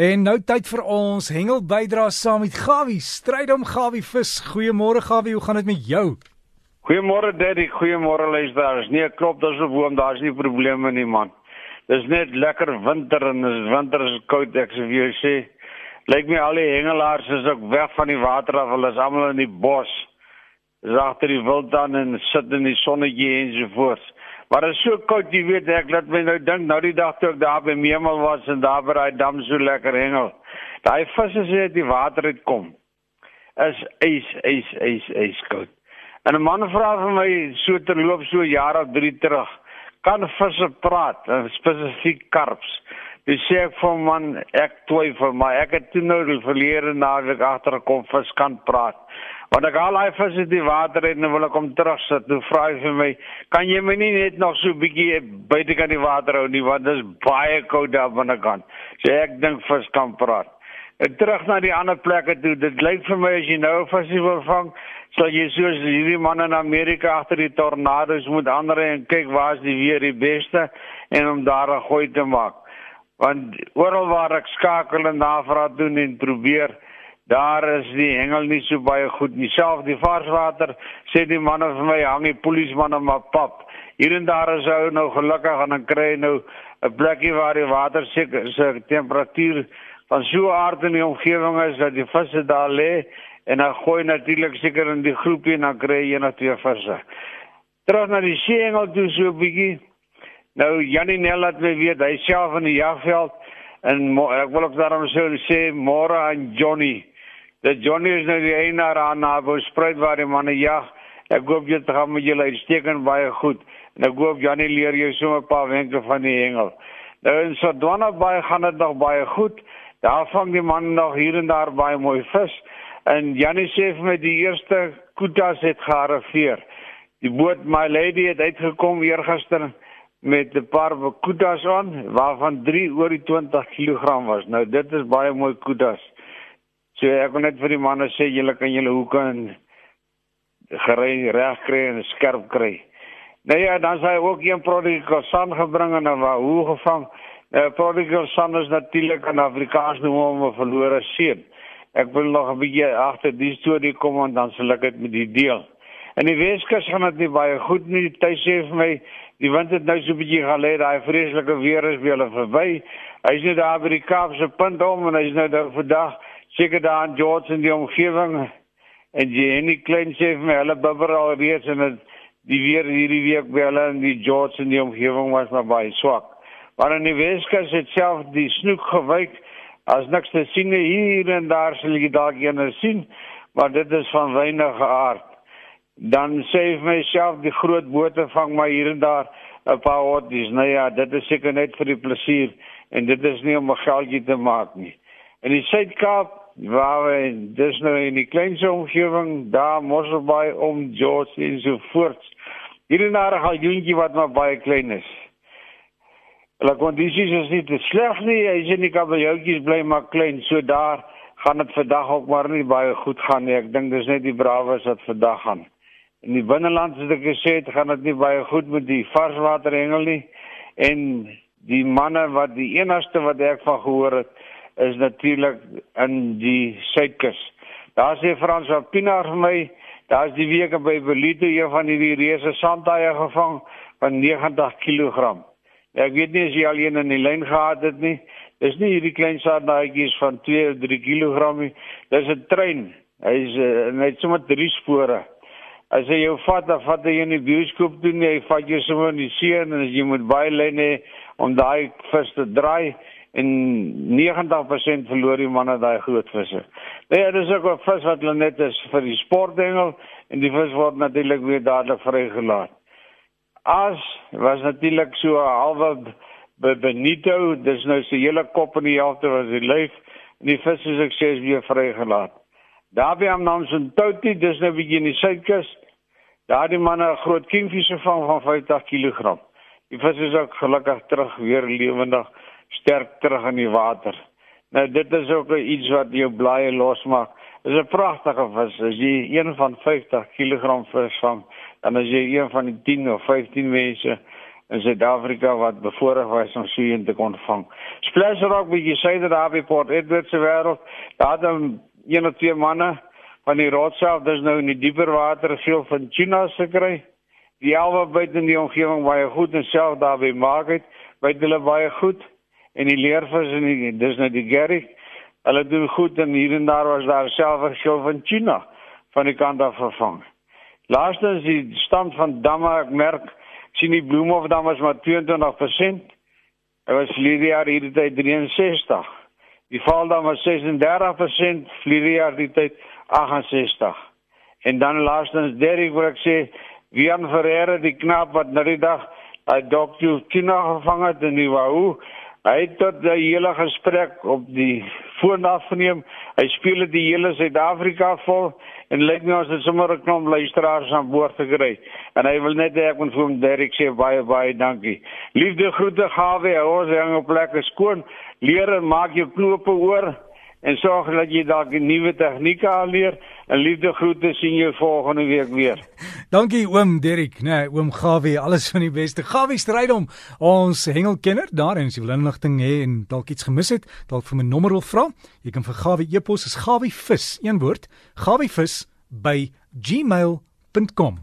En nou tyd vir ons hengel bydra saam met Gawie, stryd om Gawie vis. Goeiemôre Gawie, hoe gaan dit met jou? Goeiemôre Daddy, goeiemôre luisteraars. Nee, klop, dis 'n boom, daar's nie probleme nie man. Dis net lekker winter en dis winter is koud, ek sê vir jou sê. Lyk my al die hengelaars is ook weg van die water af, hulle is almal in die bos. Dis agter die wildtuin en sit in die sonnetjie en so voort. Maar dit is so koud, jy weet, ek laat my nou dink nou die dag toe ek daar by Memel was en daar by daai dam so lekker hengel. Daai visse sê die water het kom. Is ys, ys, ys, ys koud. En 'n man vra vir my so terloop so jare of 3 terug, kan visse praat, spesifiek karps. Dis sê ek vir man, ek twyfel, maar ek het toe nou verlede naweek agtergekom vis kan praat. Want ek al hy vis in die water en wil ek hom terugsit. Toe vra hy vir my, "Kan jy my nie net nog so bietjie buite kan die water hou nie want dit is baie koud daar binnekant." Sê ek dink vis kan praat. Ek terug na die ander plekke toe. Dit lyk vir my as jy nou 'n visie wil vang, sal jy soos hierdie manne in Amerika agter die tornado's moet ander en kyk waar is die weer die beste en om daar 'n gooi te maak. Want oral waar ek skakel en navraag doen en probeer Daar is die hengel nie so baie goed nie. Self die varswater sê die manne vir my hang die polismanne maar pap. Hier en daar is hy nou gelukkig en dan kry hy nou 'n plekkie waar die water seker se temperatuur van so aard in die omgewing is dat die visse daar lê en dan gooi natuurlik seker in die groepie en dan kry jy net twee visse. Terug na die seehengel toe so 'n bietjie. Nou Janie Nel het my weet hy self in die jagveld en ek wil ook daarom sê môre aan Johnny Dat Johnny is nou die eienaar aan Nabo Spruit waar die manne jag. Ek hoop jy gaan met julle uitstekend baie goed. En ek hoop Johnny leer jou so 'n paar wenke van die hengel. Nou in Sodwana baie gaan dit nog baie goed. Daar vang die man nog hier en daar baie mooi vis. En Johnny sê vir my die eerste kutas het gearriveer. Die boot My Lady het uitgekom eergister met 'n paar kutas aan waarvan 3 oor die 20 kg was. Nou dit is baie mooi kutas. So ek wil net vir die manne sê julle kan julle hoeke en gerei reg kry en skerp kry. Nou ja, dan sê ook een prodigal son gebring en waar hoe gevang. Uh, prodigal son is natuurlik 'n Afrikaans noem hom 'n verlore seun. Ek wil nog 'n bietjie agter die storie kom en dan sal ek dit met die deel. In die Weskus gaan dit baie goed nie. Hy sê vir my die wind het nou so 'n bietjie gelê, daai vreeslike weer is weer verby. Hy's net daar by die Kaapse punt om en hy's nou daar vandag seker daar in George in die omgewing en en die klein sê vir my hulle bibber al reeds en het, die weer hierdie week by hulle in die George in die omgewing was maar baie swak. Maar in die Weskus het self die snoek gewyk as niks te sien hier en daar sal jy dalk ene sien, maar dit is van wynige aard. Dan sê vir myself die groot bote vang maar hier en daar 'n paar hotties. Nou ja, dit is seker net vir die plesier en dit is nie om 'n geldjie te maak nie. In die Suid-Kaap waar we dus nou in die kleinste omgewing daar Mosselbaai om George en so voort. Hier en daar 'n galjoentjie wat maar baie klein is. Hulle kondisies is nie te sleg nie. Hy sê nie kabeljoutjies bly maar klein. So daar gaan dit vandag ook maar nie baie goed gaan nie. Ek dink dis net die brawes wat vandag gaan. In die binneland het ek gesê dit gaan dit nie baie goed met die varswaterhengel nie en die manne wat die enigste wat ek van gehoor het is natuurlik in die suidkus. Daar sê Frans van Pinaar vir my, daar's die week by Belito een van hierdie reuse sandhaie gevang van 90 kg. Ek weet nie as jy al een in die lyn gehad het nie. Dis nie hierdie klein sandhaaietjies van 2 of 3 kg nie. Dis 'n trein. Hy's uh, net sommer drie spore. As jy jou vat, dan vat jy in die bioskoop toe, jy vat jou sommer in die see en as jy moet baie lyne om daai vis te draai en 90% verloor die manne daai groot visse. Nee, dis ook 'n vis wat hulle net is vir die sporthengel en die vis word natuurlik weer dadelik vrygelaat. As was natuurlik so halwe by Benito, dis nou sy hele kop en die helfte was die lyf en die vis is ek sê is weer vrygelaat. Daarby am naam se Touty, dis nou wie in die suidkus. Daar die manne 'n groot kingfish gevang van 50 kg. Die vis is ook gelukkig terug weer lewendig sterk terug in die water. Nou dit is ook iets wat jou blaaie losmaak. Dit is 'n pragtige vis. As jy een van 50 kg vis vang, dan as jy een van die 10 of 15 mense in Suid-Afrika wat bevoorreg was om so een te kon vang. Splash Rock by die syde daar by Port Edward se wêreld, daar het een of twee manne van die rotsself, dis nou in die dieper water veel van China se kry. Die alwe byt in die omgewing baie goed en self daar by Market, byt hulle baie goed en die leervis en die dis nou die Gary. Hulle doen goed en hier en daar was daar self 'n show van China van die kant af vervang. Laastens die stand van damme ek merk sien die bloemhof dan was maar 22%. Dit was verlede jaar hierdie tyd 63. Die val dan was 36%, verlede jaar die tyd 68. En dan laastens Derek wil ek sê Wian Ferreira die knap wat na die dag hy dokter Kina gevang het in die Wahoo Hy het tot die hele gesprek op die foon afgeneem. Hy speel dit die hele Suid-Afrika vol en lyk my ons het sommer 'n klomp luisteraars aan boord gekry. En hy wil net hê ek moet vir hom Derek sê baie baie dankie. Liefde groete gawe, ons hang op plekke skoon. Leer en maak jou knope oor en sorg dat jy dalk 'n nuwe tegnieke aanleer. En liefde groete sien jou volgende week weer. Dankie oom Derrick, nee, oom Gawie, alles van die beste. Gawie stryd om ons hengelkenner daar en as jy wil inligting hê en dalk iets gemis het, dalk vir my nommer wil vra. Jy kan vir Gawie e-pos is gawievis, een woord, gawievis by gmail.com.